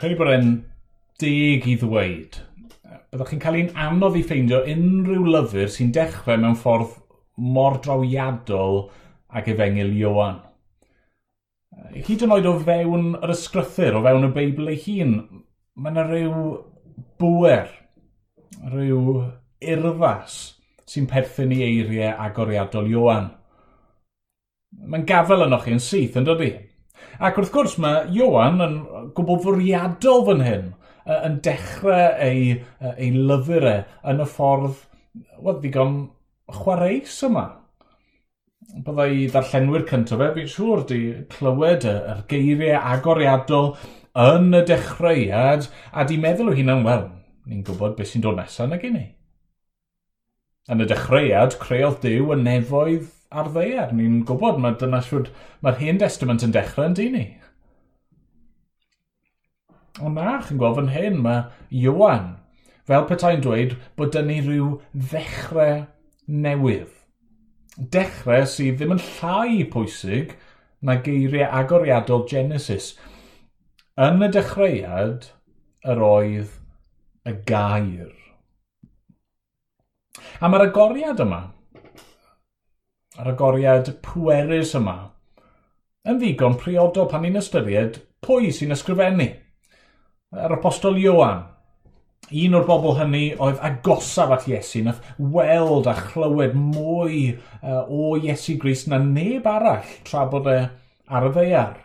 credu bod e'n deg i ddweud. Byddwch chi'n cael ein anodd i ffeindio unrhyw lyfr sy'n dechrau mewn ffordd mor drawiadol ac efengil Iowan. Hyd yn oed o fewn yr ysgrythyr, o fewn y Beibl ei hun, mae yna rhyw bwer, rhyw urfas sy'n perthyn i eiriau agoriadol Iowan. Mae'n gafel yno chi yn syth, yn dydy? Ac wrth gwrs mae Iwan yn gwbl fwriadol fan hyn, yn dechrau ei, ei lyfurau yn y ffordd wel, ddigon chwareus yma. Byddai ddarllenwyr cyntaf e, fi'n siŵr, di clywed yr geiriau agoriadol yn y dechreuad a di meddwl o hunan, wel, ni'n gwybod beth sy'n dod nesaf nag i. Yn y dechreuad, creodd Dyw y nefoedd ar ddeiar. Ni'n gwybod mae dyna siwr, mae'r hen testament yn dechrau yn dyn ni. Ond na, chi'n gweld fan hyn, mae Iwan, fel petai'n dweud, bod dyn ni rhyw ddechrau newydd. Dechrau sydd ddim yn llai pwysig na geiriau agoriadol Genesis. Yn y dechreuad, yr oedd y gair. A mae'r agoriad yma ar y goriad pwerus yma yn ddigon priodo pan ni'n ystyried pwy sy'n ysgrifennu. Yr apostol Ioan, un o'r bobl hynny oedd agosaf at Iesu, nath weld a chlywed mwy uh, o Iesu Gris na neb arall tra bod e ar y ddeiar.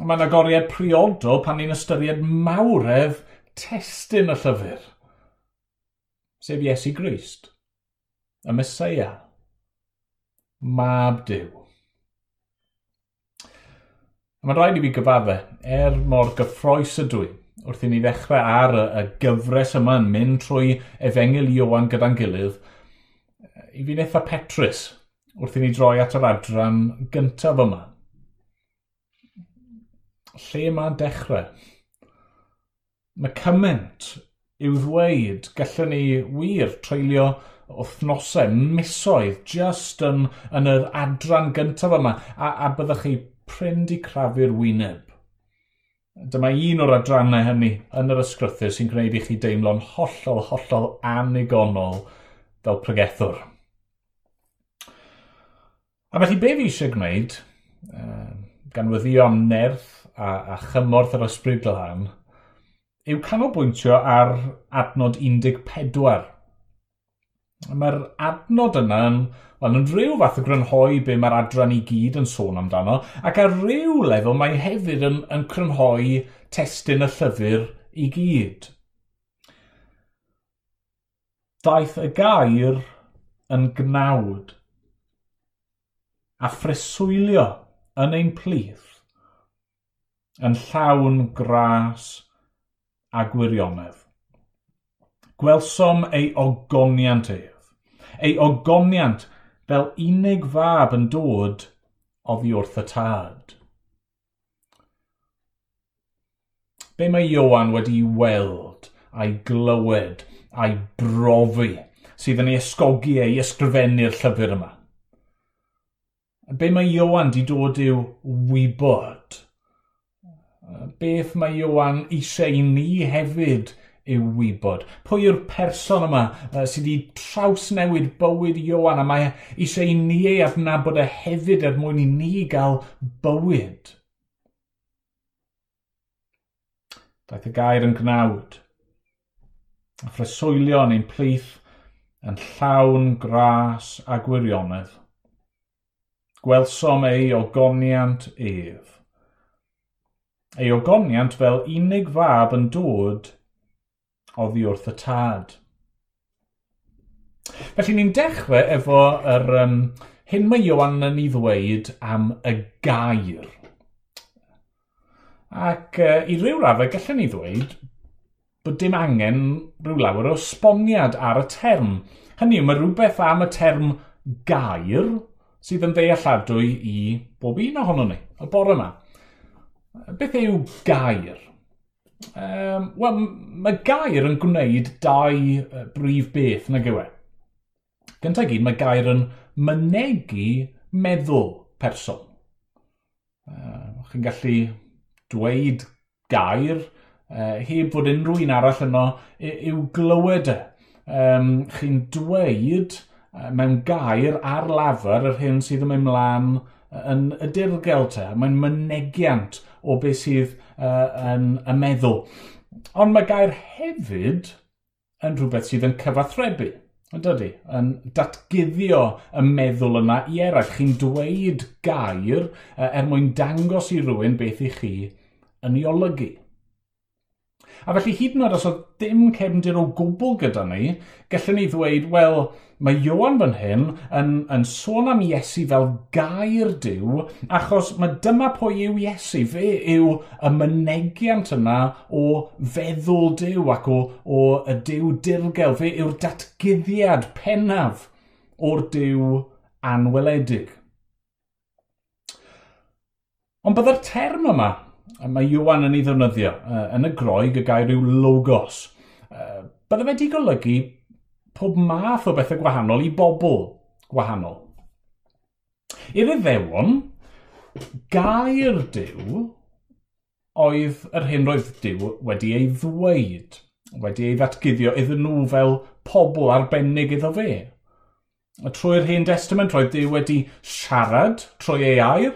Mae'n agoriad priodo pan ni'n ystyried mawref testyn y llyfr, sef Iesu Grist y Mesoea, mab Dyw. Mae'n rhaid i fi gyfadde, er mor gyffroes ydw i, wrth i ni ddechrau ar y gyfres yma yn mynd trwy efengil Iowan gyda'n gilydd, i fi'n eitha petrus wrth i ni droi at yr adran gyntaf yma. Lle mae'n dechrau? Mae cymaint i'w ddweud gallwn ni wir treulio wythnosau, misoedd, just yn, yn yr adran gyntaf yma, a, a byddwch chi pryn di crafu'r wyneb. Dyma un o'r adrannau hynny yn yr ysgrythyr sy'n gwneud i chi deimlo'n hollol, hollol anigonol fel pregethwr. A felly be fi eisiau gwneud, ehm, gan weddio am nerth a, a chymorth yr ysbryd glân, yw canolbwyntio ar adnod 14 Mae'r adnod yna yn, well, yn rhyw fath o grynhoi be mae'r adran i gyd yn sôn amdano, ac ar ryw lefel mae hefyd yn, yn crynhoi testyn y llyfr i gyd. Daeth y gair yn gnawd a phreswylio yn ein plith yn llawn gras a gwirionedd. Gwelsom ei ogoniant ef. Ei ogoniant fel unig fab yn dod oddi wrth y tad. Be mae Iowan wedi weld a'i glywed a'i brofi sydd yn ei ysgogi ei ysgrifennu'r llyfr yma? Be mae Iowan wedi dod i'w wybod? Beth mae Iowan eisiau i ni hefyd i'w wybod. Pwy yw'r person yma uh, sydd wedi trawsnewid bywyd Iowan a mae eisiau i ni ei adnabod e hefyd er mwyn i ni gael bywyd. Daeth y gair yn gnawd. A ffreswylion ein plith yn llawn gras a gwirionedd. Gwelsom ei ogoniant ef. Ei ogoniant fel unig fab yn dod oddi wrth y tad. Felly ni'n dechrau efo yr, um, hyn mae Iwan yn ei ddweud am y gair. Ac uh, i ryw raddau gallwn ni ddweud bod dim angen rhyw lawer o sboniad ar y term. Hynny yw, mae rhywbeth am y term gair sydd yn ddealladwy i bob un ohono ni, y bore yma. Beth yw gair? Um, Wel, mae gair yn gwneud dau uh, brif beth na gywe. Gyntaf gyd, mae gair yn mynegu meddwl person. Uh, chi'n gallu dweud gair uh, heb fod unrhyw un arall yno yw glywed e. Um, chi'n dweud uh, mewn gair ar lafer yr hyn sydd yn mynd mlaen uh, yn y dirgel te, mae'n mynegiant o beth sydd uh, yn y meddwl. Ond mae gair hefyd yn rhywbeth sydd yn cyfathrebu. Yn dydy, yn datgyddio y meddwl yna i eraill. Chi'n dweud gair er mwyn dangos i rhywun beth i chi yn ei olygu. A felly hyd yn oed os oedd dim cefndir o gwbl gyda ni, gallwn ni ddweud, wel, Mae Iwan fan hyn yn, yn sôn am Iesu fel gair diw, achos mae dyma pwy yw Iesu. Fe yw y mynegiant yna o feddwl diw ac o, o y diw dirgel. Fe yw'r datgyddiad pennaf o'r diw anweledig. Ond byddai'r term yma, mae Iwan yn ei ddefnyddio, yn y groeg y gair yw logos, byddai fe wedi golygu pob math o bethau gwahanol i bobl gwahanol. I'r iddewon, gair diw oedd yr hyn roedd diw wedi ei ddweud, wedi ei ddatguddio iddyn nhw fel pobl arbennig iddo fe. A trwy'r hen testament roedd Dyw wedi siarad trwy ei air,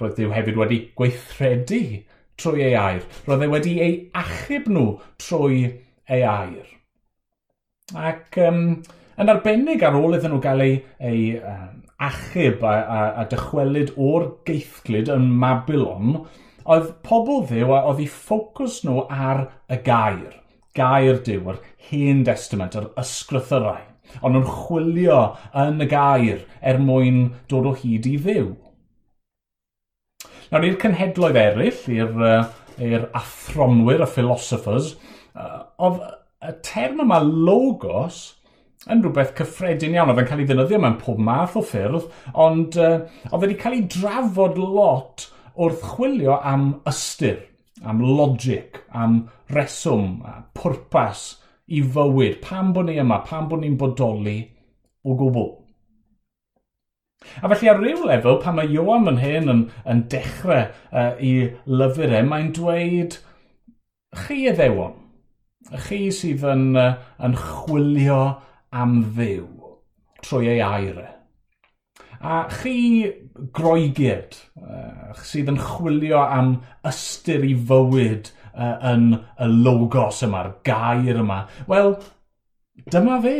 roedd Dyw hefyd wedi gweithredu trwy ei air, roedd e wedi ei achub nhw trwy ei air. Ac um, yn arbennig ar ôl iddyn nhw gael eu, eu um, achub a, a, a dychwelyd o'r geithglid yn Mabilon, oedd pobl ddew a oedd eu ffocws nhw ar y gair. Gair diw, yr hen testament, yr ysgrythyrau. Ond nhw'n chwilio yn y gair er mwyn dod o hyd i ddew. Nawr i'r cynhedloedd eraill, i'r uh, athronwyr, y philosophers, uh, oedd y term yma logos yn rhywbeth cyffredin iawn. Oedd yn cael ei ddynyddio mewn pob math o ffyrdd, ond uh, oedd wedi cael ei drafod lot wrth chwilio am ystyr, am logic, am reswm, a pwrpas i fywyd. Pam bod ni yma, pam bod ni'n bodoli o gwbl. A felly ar ryw lefel, pan mae Iwan yn hyn yn, yn dechrau uh, i lyfr e, mae'n dweud, chi y ddewon, Chi sydd yn, uh, yn chwilio am ddiw trwy ei air. E. A chi groegyd uh, sydd yn chwilio am ystyr i fywyd uh, yn y logos yma'r gair yma. Wel, dyma fe.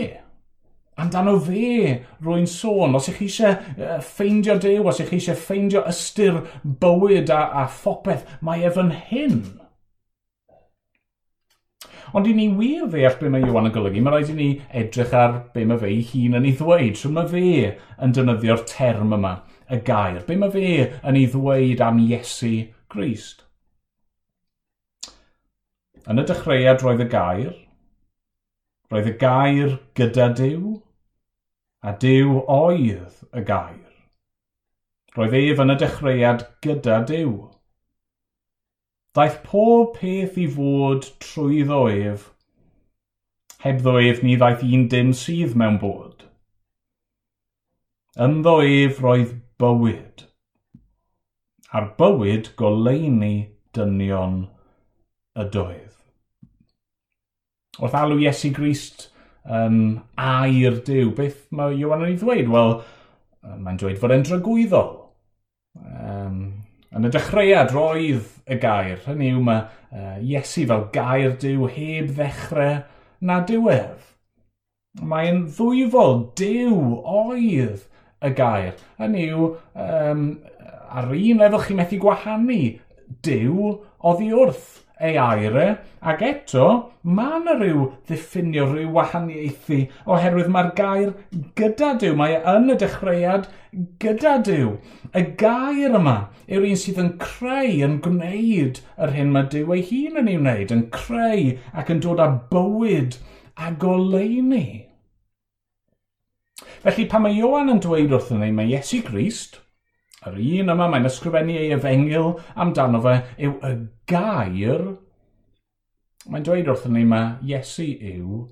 Amdano fe rwy'n sôn. Os ych chi eisiau ffeindio dew, os ych chi eisiau ffeindio ystyr bywyd a, a phopeth, mae e fan hyn. Ond i ni wir ddeall be mae Iwan yn golygu, mae rhaid i ni edrych ar be mae fe ei hun yn ei ddweud. Rwy'n mae fe yn defnyddio'r term yma, y gair. Be mae fe yn ei ddweud am Iesu Grist? Yn y dechreuad roedd y gair, roedd y gair gyda Dyw, a Dyw oedd y gair. Roedd ef yn y dechreuad gyda Dyw. Daeth pob peth i fod trwy ef. Heb ddo ef ni ddaeth un dim sydd mewn bod. Ynddo ef roedd bywyd. A'r bywyd goleini dynion y doedd. Wrth alw Iesu Grist um, air diw, beth mae Iwan yn ei ddweud? Wel, mae'n dweud fod e'n dragwyddol Yn y dechreuad roedd y gair, hynny yw mae uh, Iesu fel gair diw heb ddechrau na diwedd. Mae'n ddwyfol, diw oedd y gair. Hynny yw, um, ar un lefel chi methu gwahanu, diw oddi wrth ei aire, ac eto, mae yna rhyw ddiffinio, rhyw wahaniaethu, oherwydd mae'r gair gyda Dyw, mae e yn y dechreuad gyda Dyw. Y gair yma yw'r un sydd yn creu, yn gwneud yr hyn mae Dyw ei hun yn ei wneud, yn creu ac yn dod â bywyd a goleini. Felly pan mae Ioan yn dweud wrthyn ni, mae Iesu Grist, Yr un yma mae'n ysgrifennu ei efengil amdano fe yw y gair. Mae'n dweud wrthyn ni mae Iesu yw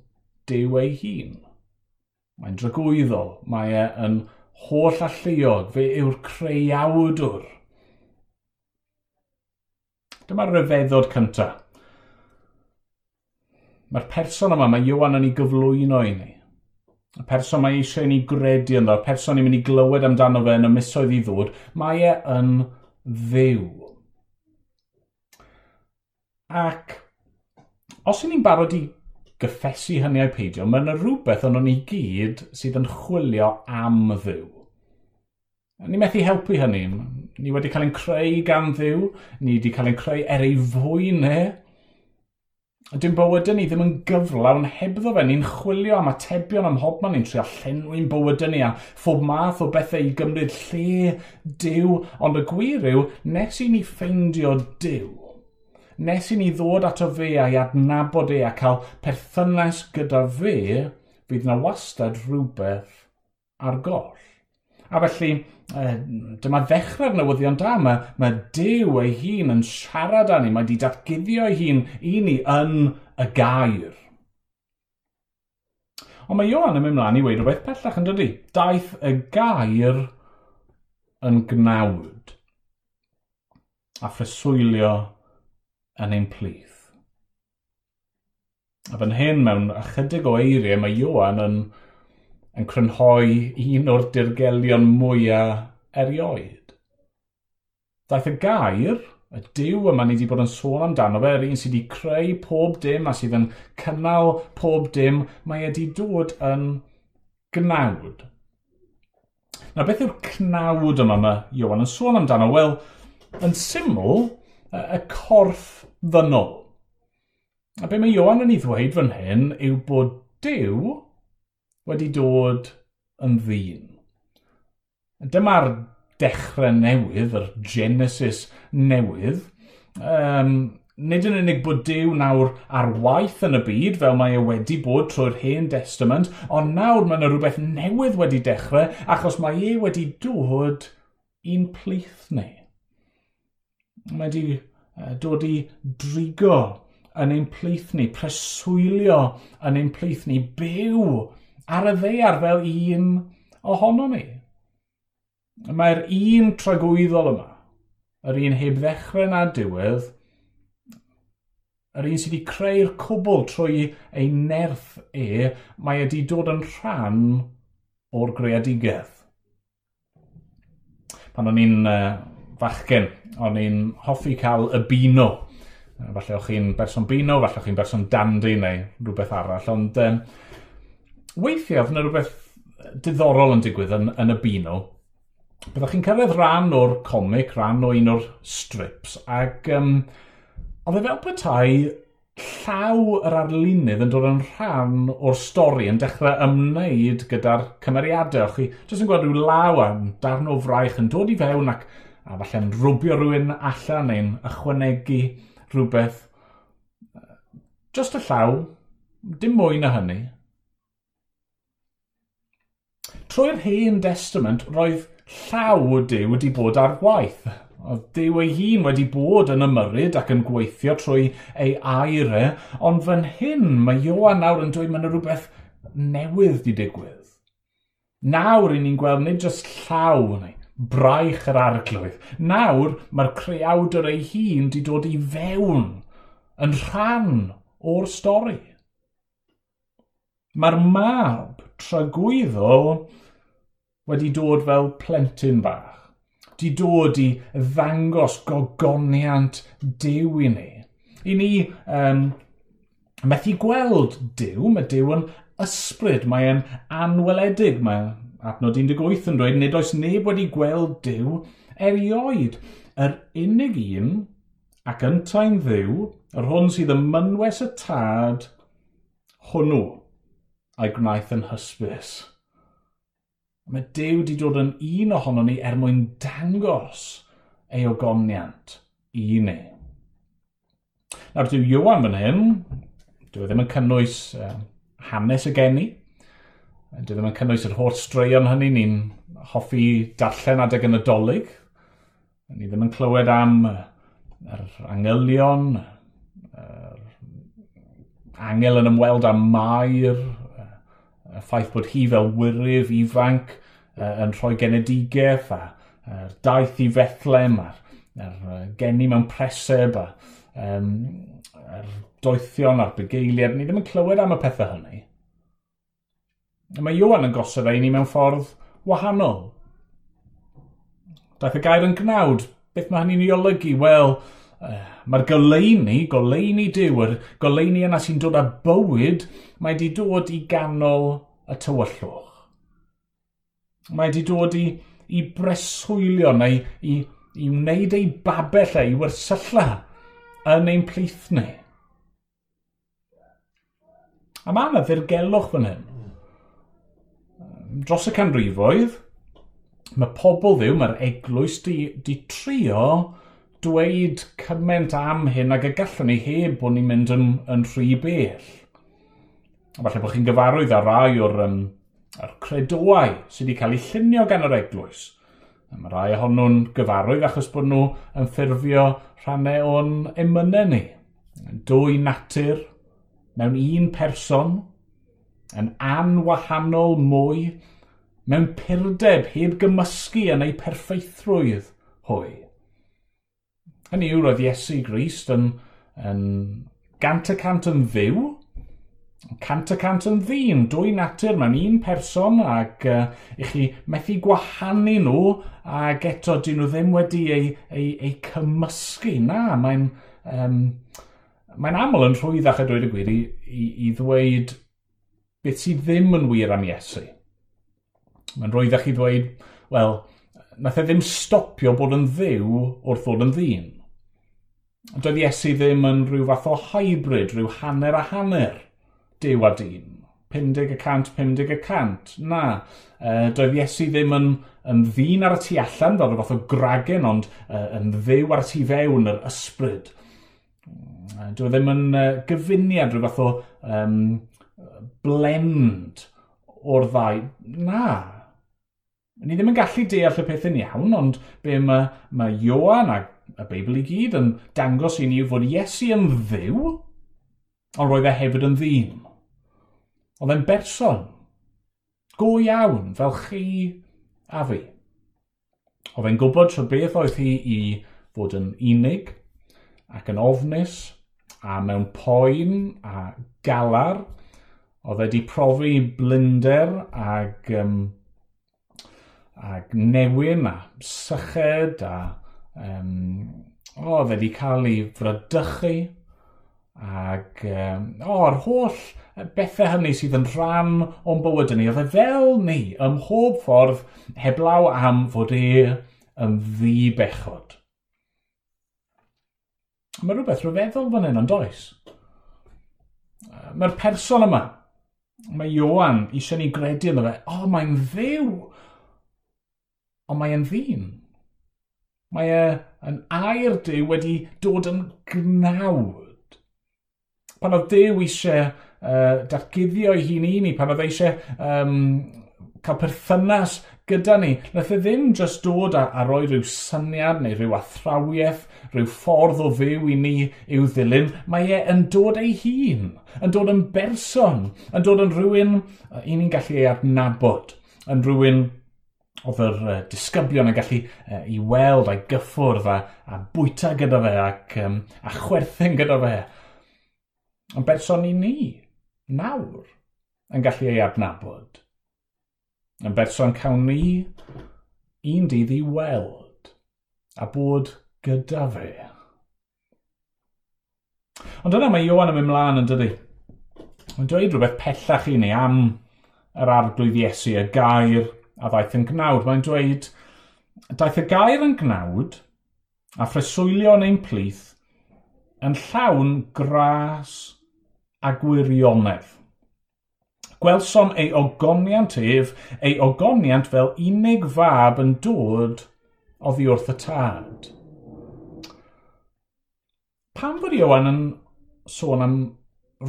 Dyw ei hun. Mae'n dragwyddol, mae e yn holl alluog, fe yw'r creiawdwr. Dyma'r ryfeddod cyntaf. Mae'r person yma, mae Iwan yn ei gyflwyno i ni y person mae eisiau ni gredu ynddo, y person ni'n mynd i glywed amdano fe yn y misoedd i ddod, mae e yn ddiw. Ac os ni'n barod i gyffesu hynny a'i peidio, mae yna rhywbeth ond ni gyd sydd yn chwilio am ddiw. Ni methu helpu hynny. Ni wedi cael ein creu gan ddiw, ni wedi cael ein creu er ei fwy ne, Dwi'n bywydau ni ddim yn gyflawn hebddo fe, ni'n chwilio am atebion am hobman, ni'n trio llenwi'n bywydau ni a phob math o bethau i gymryd lle Dyw, ond y gwir yw, nes i ni ffeindio Dyw, nes i ni ddod ato fe a'i adnabod e a cael perthynas gyda fe, fydd na wastad rhywbeth ar goll. A felly, e, dyma ddechrau'r newyddion da. Mae, mae Dyw ei hun yn siarad â ni. Mae wedi datgyddio ei hun i ni yn y gair. Ond mae Johan yn mynd mlaen i weid rhywbeth pellach yn dydy. Daeth y gair yn gnawd a phreswylio yn ein plith. A fan hyn mewn ychydig o eiriau mae Johan yn yn crynhoi un o'r dirgelion mwyaf erioed. Daeth y gair, y diw yma ni wedi bod yn sôn amdano fe, yr un sydd wedi creu pob dim a sydd yn cynnal pob dim, mae wedi dod yn gnawd. Na beth yw'r cnawd yma mae Iwan yn sôn amdano? Wel, yn syml, y corff ddynol. A be mae Iwan yn ei ddweud fan hyn yw bod Dyw wedi dod yn ddyn. Dyma'r dechrau newydd, yr Genesis newydd. Um, nid yn unig bod Dyw nawr ar waith yn y byd, fel mae e wedi bod trwy'r hen testament, ond nawr mae yna rhywbeth newydd wedi dechrau, achos mae e wedi dod i'n plith ni. Mae wedi e, dod i drigo yn ein plith ni, preswylio yn ein plith ni, byw ar y ddeiar fel un ohono ni. Mae'r un tragwyddol yma, yr un heb ddechrau na diwedd, yr un sydd wedi creu'r cwbl trwy ei nerth e, mae wedi dod yn rhan o'r greadigedd. Pan o'n i'n uh, fachgen, o'n i'n hoffi cael y bino. Falle o'ch chi'n berson bino, falle o'ch chi'n berson dandy neu rhywbeth arall, ond um, weithiau oedd yna rhywbeth diddorol yn digwydd yn, yn y bino. Byddwch chi'n cyrraedd rhan o'r comic, rhan o un o'r strips, ac um, oedd e fel petai llaw yr arlunydd yn dod yn rhan o'r stori yn dechrau ymwneud gyda'r cymeriadau. O'ch chi jyst yn gweld rhyw law am darn o fraich yn dod i fewn ac a falle'n rwbio rhywun allan neu'n ychwanegu rhywbeth. Just y llaw, dim mwy na hynny. Trwy'r hen testament, roedd llaw Dyw wedi bod ar waith. Oedd Dyw ei hun wedi bod yn ymyryd ac yn gweithio trwy ei aire, ond fan hyn mae Ioan nawr yn dweud mae yna rhywbeth newydd wedi digwydd. Nawr i ni'n gweld nid jyst llaw neu braich yr arglwydd. Nawr mae'r creawdwr ei hun wedi dod i fewn yn rhan o'r stori. Mae'r mab tragwyddol wedi dod fel plentyn bach. Di dod i ddangos gogoniant Dyw i ni. I ni um, methu gweld Dyw, mae Dyw yn ysbryd, mae e'n anweledig, mae adnod 18 yn dweud, nid oes neb wedi gweld Dyw erioed. Yr unig un ac yntau'n ddiw, yr hwn sydd ym mynwes y tad, hwnnw a'i gwnaeth yn hysbys. Mae Dyw wedi dod yn un ohono ni er mwyn dangos ei ogoniant i ni. Nawr dyw Iwan fan hyn, dyw e ddim yn cynnwys uh, hanes y geni, dyw e ddim yn cynnwys yr holl straeon hynny ni'n hoffi darllen adeg yn y dolyg. ni ddim yn clywed am yr angylion, yr angel yn ymweld â mair, y ffaith bod hi fel wirydd ifanc uh, yn rhoi genedigaeth a uh, daith i fethlem a'r, ar geni mewn preseb a um, er doethion a'r bygeiliad. Ni ddim yn clywed am y pethau hynny. Mae Iwan yn gosod ei ni mewn ffordd wahanol. Daeth y gair yn gnawd. Beth mae hynny'n ei olygu? Wel, Mae'r goleini, goleini diw, yr goleuni yna sy'n dod â bywyd, mae wedi dod i ganol y tywyllwch. Mae wedi dod i, i breswylio neu i, i wneud ei babell ei wersylla yn ein plith ni. A mae yna ddirgelwch fan hyn. Dros y canrifoedd, mae pobl ddiw, mae'r eglwys di, di trio dweud cymaint am hyn ac y gallwn ni heb bod ni'n mynd yn, yn rhy bell. Falle bod chi'n gyfarwydd ar rai o'r um, ar credoau sydd wedi cael eu llunio gan yr eglwys. Mae rai ohonyn nhw'n gyfarwydd achos bod nhw yn ffurfio rhannau o'n emynau ni. Dwy natur mewn un person, yn anwahanol mwy, mewn purdeb heb gymysgu yn ei perfeithrwydd hwy. Hynny yw roedd Iesu Grist yn, yn gant y cant yn fyw, cant y cant yn ddyn, dwy natur mewn un person ac uh, i chi methu gwahanu nhw ac eto dyn nhw ddim wedi eu, eu, eu cymysgu. Na, mae'n um, mae aml yn rhwyddach a dweud y gwir i, i, i ddweud beth sydd ddim yn wir am Iesu. Mae'n rhwyddach i ddweud, wel, nath e ddim stopio bod yn ddiw wrth fod yn ddyn doedd Iesu ddim yn rhyw fath o hybrid, rhyw hanner a hanner, dew a dyn. 50 y cant, 50 y cant. Na, e, doedd Iesu ddim yn, yn ddyn ar y tu allan, fel fath o gragen, ond e, yn ddew ar y tu fewn, yr ysbryd. E, doedd ddim yn e, gyfuniad, rhyw fath o um, blend o'r ddau. Na, ni ddim yn gallu deall y pethau'n iawn, ond be mae ma Ioan a y Beibl i gyd yn dangos i ni fod Iesu yn ddiw, ond roedd e hefyd yn ddyn. Oedd e'n berson, go iawn fel chi a fi. Oedd e'n gwybod trwy beth oedd hi i fod yn unig ac yn ofnus a mewn poen a galar. Oedd e wedi profi blinder ag, um, ag newyn a syched a um, o, fe wedi cael ei frydychu, ac um, o'r holl bethau hynny sydd yn rhan o'n bywyd ni, oedd e fel ni, ym mhob ffordd, heblaw am fod e yn ddi bechod. Mae rhywbeth rhyfeddol fan hyn, ond oes. Mae'r person yma, mae Ioan eisiau ni gredu yno fe, o, oh, mae'n ddew, ond mae'n ddyn. Mae e yn air Dyw wedi dod yn gnawd. Pan oedd Dyw eisiau uh, datgyddio ei hun i ni, pan oedd eisiau um, cael perthynas gyda ni, nath e ddim jyst dod a, a roi rhyw syniad neu rhyw athrawiaeth, rhyw ffordd o fyw i ni i'w ddilyn, mae e yn dod ei hun, yn dod yn berson, yn dod yn rhywun i ni'n gallu ei adnabod, yn rhywun oedd yr uh, disgyblion yn gallu uh, i weld a'i gyffwrdd a, a bwyta gyda fe ac um, a chwerthin gyda fe. Ond berson i ni, nawr, yn gallu ei adnabod. Yn berson cawn ni un dydd i weld a bod gyda fe. Ond yna mae Iwan yn mynd mlaen yn dydy. Mae'n dweud rhywbeth pellach i ni am yr arglwydd Iesu, y gair a ddaeth yn gnawd. Mae'n dweud, daeth y gair yn gnawd a phreswylio neu'n plith yn llawn gras a gwirionedd. Gwelsom ei ogoniant ef, ei ogoniant fel unig fab yn dod oddi wrth y tad. Pam fod Iwan yn sôn am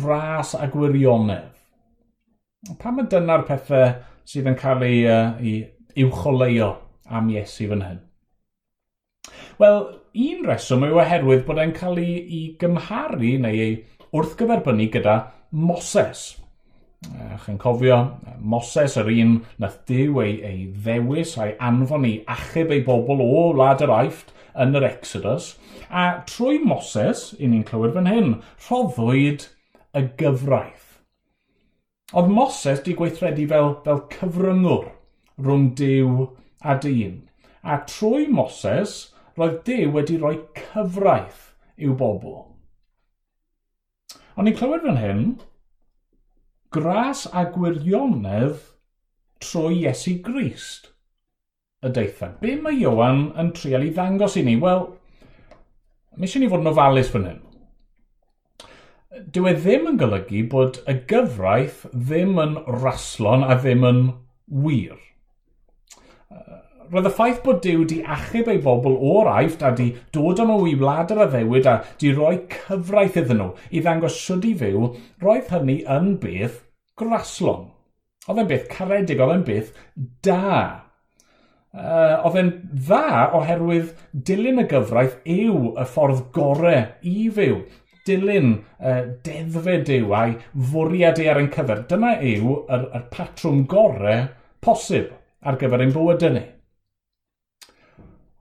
ras a gwirionedd? Pam y dyna'r pethau sydd yn cael ei, uh, ei uwcholeio am Iesu fan hyn? Wel, un reswm yw oherwydd bod e'n cael ei, ei gymharu neu ei wrthgyferbynnu gyda Moses. Ech chi'n cofio, Moses yr un nath Dyw ei, ei ddewis a'i anfon i achub ei bobl o Wlad yr Aifft yn yr Exodus. A trwy Moses, i ni'n clywed fan hyn, rhoddwyd y gyfraith. Oedd Moses di gweithredu fel, fel cyfryngwr rhwng Dyw a dyn. A trwy Moses, roedd Dyw wedi rhoi cyfraith i'w bobl. Ond ni'n clywed fan hyn, gras a gwirionedd trwy Iesu Grist, y deitha. Be mae Iowan yn trial i ddangos i ni? Wel, mis i ni fod yn ofalus fan hyn dyw e ddim yn golygu bod y gyfraith ddim yn raslon a ddim yn wir. Roedd y ffaith bod Dyw di achub ei bobl o'r aifft a di dod â i wlad yr addewid a di roi cyfraith iddyn nhw i ddangos siwr i fyw, roedd hynny yn beth graslon. Oedd e'n beth caredig, oedd e'n beth da. Uh, oedd e'n dda oherwydd dilyn y gyfraith yw y ffordd gorau i fyw dilyn uh, deddfed yw a'i fwriad ei ar ein cyfer. Dyna yw yr, yr patrwm gorau posib ar gyfer ein bywydau ni.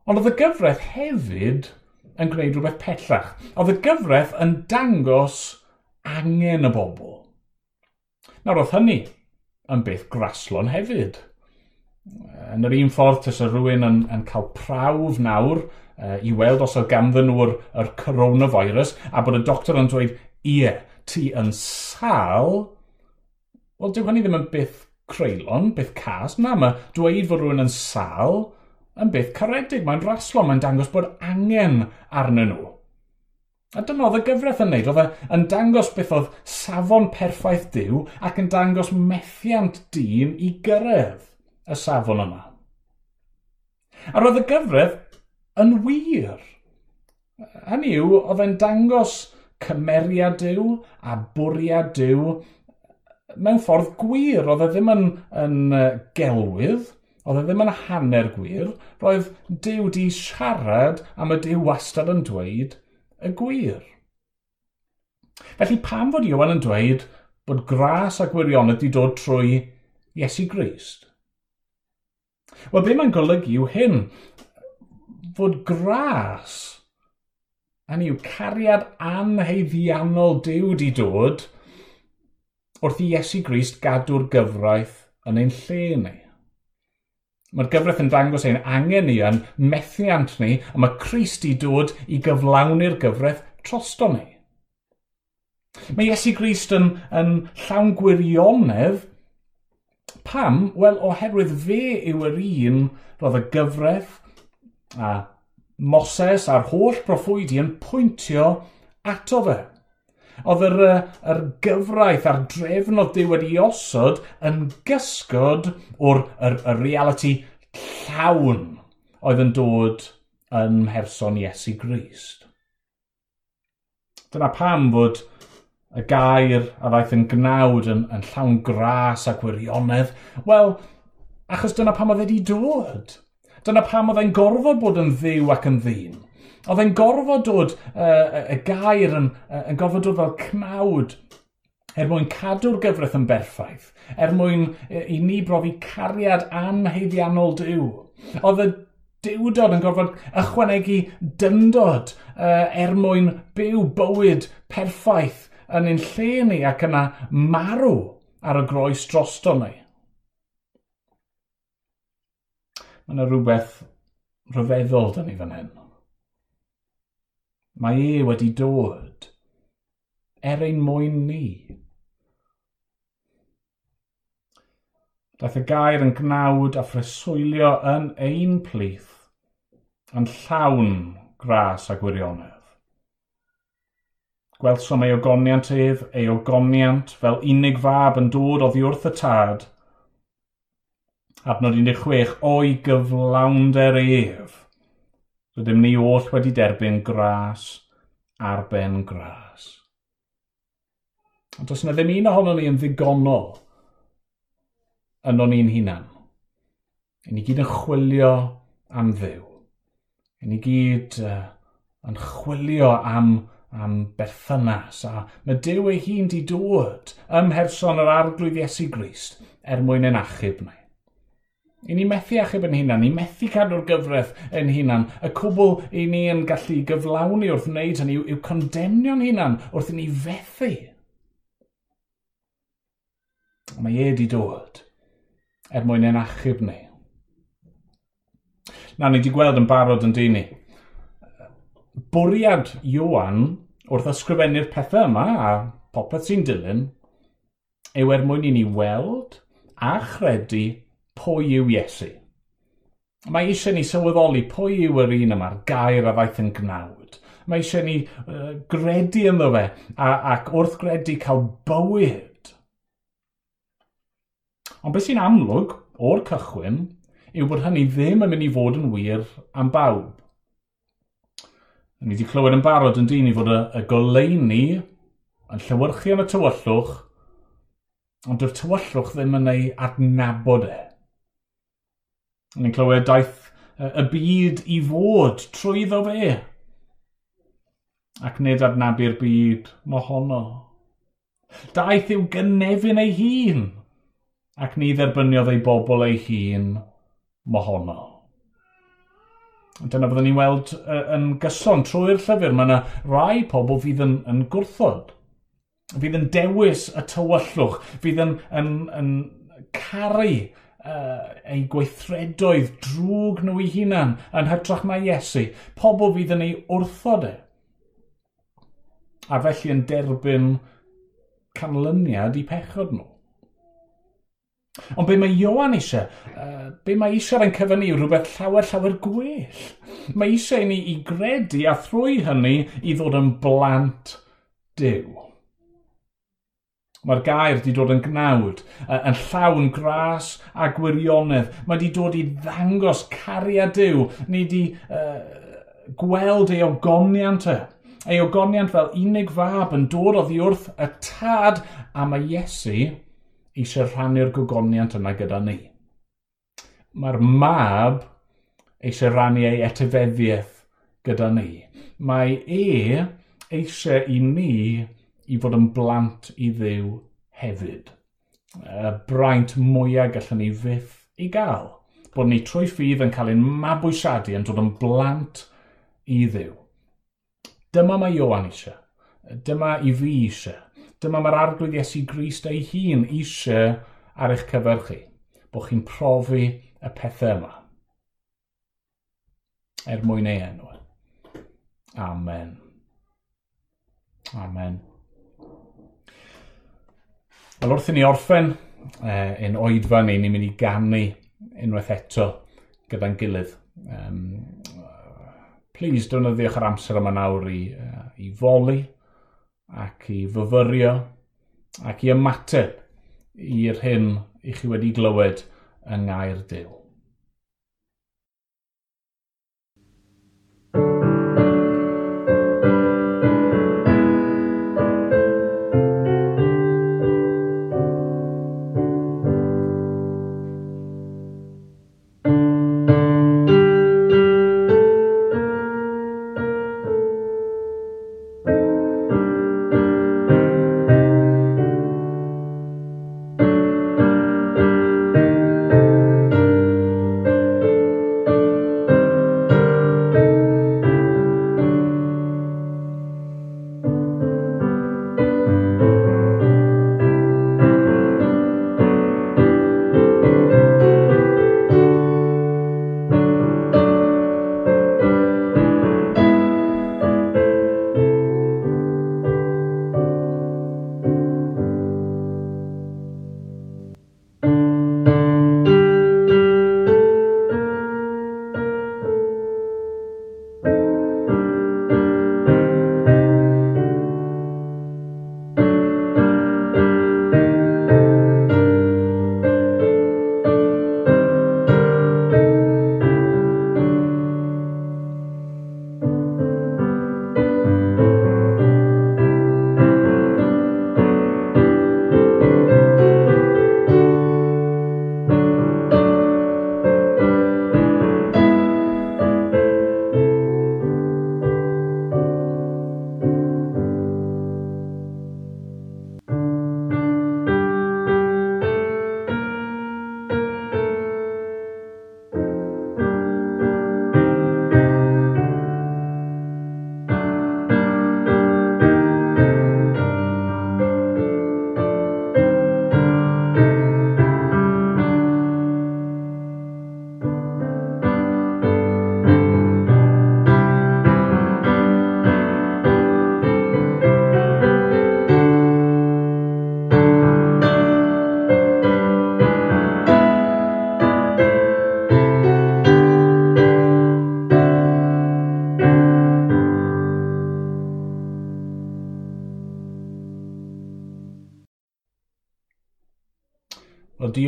Ond oedd y gyfraith hefyd yn gwneud rhywbeth pellach. Oedd y gyfraith yn dangos angen y bobl. Nawr oedd hynny yn beth graslon hefyd. Yn yr un ffordd, tas y rhywun yn, yn cael prawf nawr i weld os oedd ganddyn nhw'r er coronavirus a bod y doctor yn dweud, ie, ti yn sal, wel, dyw hynny ddim yn byth creulon, byth cas, na, mae dweud fod rhywun yn sal yn byth caredig, mae'n raslo, mae'n dangos bod angen arnyn nhw. A dyna oedd y gyfraith yn neud, oedd e yn dangos beth oedd safon perffaith diw ac yn dangos methiant dyn i gyrraedd y safon yma. A roedd y gyfraith yn wir. Hynny yw, oedd e'n dangos cymeriad diw a bwriad diw mewn ffordd gwir. Oedd e ddim yn, yn gelwydd, oedd e ddim yn hanner gwir, roedd Dyw di siarad am y Dyw wastad yn dweud y gwir. Felly pam fod Iwan yn dweud bod gras a gwirionedd wedi dod trwy Iesu Grist? Wel, be mae'n golygu yw hyn fod gras yn yw cariad anheiddiannol Dyw di dod wrth i Iesu Grist gadw'r gyfraith yn ein lle ni. Mae'r gyfraith yn dangos ein angen ni yn methiant ni, a mae Christ i dod i gyflawni'r gyfraith trosto ni. Mae Iesu Grist yn, yn llawn gwirionedd pam? Wel, oherwydd fe yw yr un roedd y gyfraith A Moses a'r holl proffwydi yn pwyntio ato fe. Oedd yr, yr gyfraith a'r drefn o Dyw wedi osod yn gysgod o'r yr, yr reality llawn oedd yn dod yn mherson Iesu Grist. Dyna pam fod y gair a ddaeth yn gnawd yn, yn llawn gras a gwirionedd. wel, achos dyna pam oedd wedi dod. Dyna pam oedd e'n gorfod bod yn ddiw ac yn ddyn. Oedd e'n gorfod dod uh, y gair yn, uh, yn gorfod dod fel cnawd er mwyn cadw'r gyfraith yn berffaith, er mwyn i ni brofi cariad anheiddiannol diw. Oedd y diwdod yn gorfod ychwanegu dyndod uh, er mwyn byw bywyd perffaith yn ein lle ni ac yna marw ar y groes drosto ni. Mae yna rhywbeth rhyfeddol dyn ni fan hyn. Mae e wedi dod er ein mwyn ni. Daeth y gair yn gnawd a phreswylio yn ein plith yn llawn gras a gwirionedd. Gwelsom ei ogoniant ef, ei ogoniant fel unig fab yn dod oddi wrth y tad – adnod 16, o'i gyflawnder ef. Rydym ni oll wedi derbyn gras ar ben gras. Ond does yna ddim un ohono ni yn ddigonol yn o'n ni'n hunan. Yn ni gyd yn chwilio am ddew. Yn ni gyd uh, yn chwilio am, am berthynas. A mae dew ei hun di dod ym mherson yr arglwydd Iesu Grist er mwyn ein achub ni. I ni methu achub yn hunan, ni methu cadw'r gyfraith yn hunan. Y cwbl i ni yn gallu gyflawni wrth wneud hynny yw, yw condemnio'n hunan wrth i ni fethu. Mae e wedi dod er mwyn ein achub ni. Na, ni wedi gweld yn barod yn dyn ni. Bwriad Iwan wrth ysgrifennu'r pethau yma a popeth sy'n dilyn yw er mwyn i ni weld a chredu pwy yw Iesu. Mae eisiau ni sylweddoli pwy yw yr un yma'r gair a ddaeth yn gnawd. Mae eisiau ni uh, gredu ynddo fe a, ac wrth gredu cael bywyd. Ond beth sy'n amlwg o'r cychwyn yw bod hynny ddim yn mynd i fod yn wir am bawb. Ni wedi clywed yn barod yn dyn i fod y, y goleini yn llywyrchu yn y tywyllwch, ond dy'r tywyllwch ddim yn ei adnabod e. Ni'n clywed daeth y byd i fod trwyddo fe ac nid adnabu'r byd mohono. Daeth i'w gynefin ei hun ac ni dderbyniodd ei bobl ei hun mohono. Dyna byddwn ni'n weld yn gyson trwy'r llyfr. Mae yna rai pobl fydd yn, yn gwrthod. Fydd yn dewis y tywyllwch. Fydd yn, yn, yn caru uh, ei gweithredoedd drwg nhw i hunan yn hytrach na Iesu, pobl fydd yn ei wrthod e. A felly yn derbyn canlyniad i pechod nhw. Ond be mae Iowan eisiau, uh, be mae eisiau yn cyfynnu yw rhywbeth llawer llawer gwell. Mae eisiau ni i gredu a thrwy hynny i ddod yn blant Dyw. Mae'r gair wedi dod yn gnawd, yn llawn gras a gwirionedd. Mae wedi dod i ddangos cariad Dyw. Ni wedi uh, gweld ei ogoniant e. Ei ogoniant fel unig fab yn dod oddi wrth y tad a mae Iesu eisiau rhannu'r gogoniant yna gyda ni. Mae'r mab eisiau rannu ei etifeddiaeth gyda ni. Mae e eisiau i ni i fod yn blant i ddiw hefyd. Y braint mwyaf gallwn ni fyth i gael. Bod ni trwy ffydd yn cael ein mabwysiadu yn dod yn blant i ddiw. Dyma mae Iowan eisiau. Dyma i fi eisiau. Dyma mae'r arglwydd Iesu Grist ei hun eisiau ar eich cyfer chi. Bod chi'n profi y pethau yma. Er mwyn ei enw. Amen. Amen. Wel wrth i ni orffen uh, yn oedfa ni, ni'n mynd i gannu unwaith eto gyda'n gilydd. Um, please defnyddiwch yr amser yma nawr i, uh, i foli ac i fyfyrio ac i ymateb i'r hyn i chi wedi glywed yng Ngair Dyw.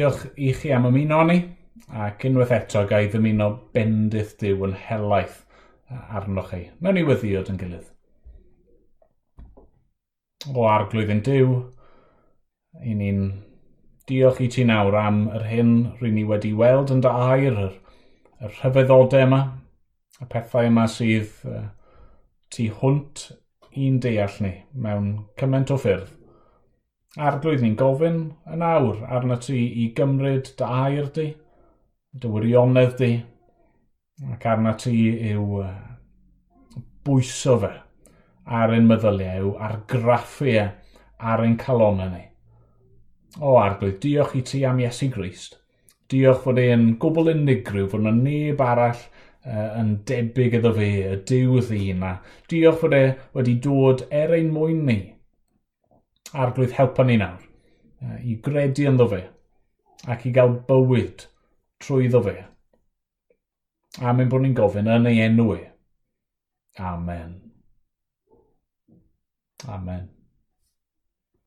Diolch i chi am ymuno ni, ac unwaith eto gai ddymuno bendith diw yn helaeth arnoch chi, mewn i weddiod yn gilydd. O arglwydd yn diw, i ni'n diolch i ti nawr am yr hyn rydyn ni wedi weld yn dy air, yr, yr rhyfeddodau yma, y pethau yma sydd uh, tu hwnt i'n deall ni mewn cymaint o ffyrdd. Arglwydd ni'n gofyn yn awr arna ti i gymryd dy air di, dy wirionedd di, ac arna ti yw bwyso fe ar ein meddyliau, yw argraffu e ar ein calonau ni. O arglwydd, diolch i ti am Iesu Grist. Diolch fod e'n gwbl unigryw, fod yna neb arall uh, yn debyg iddo fe, y diw ddyn. Diolch fod e wedi dod er ein mwyn ni arglwydd helpa ni nawr i gredu ynddo fe ac i gael bywyd trwyddo fe. A mae'n bod ni'n gofyn yn ei enw e. Amen. Amen.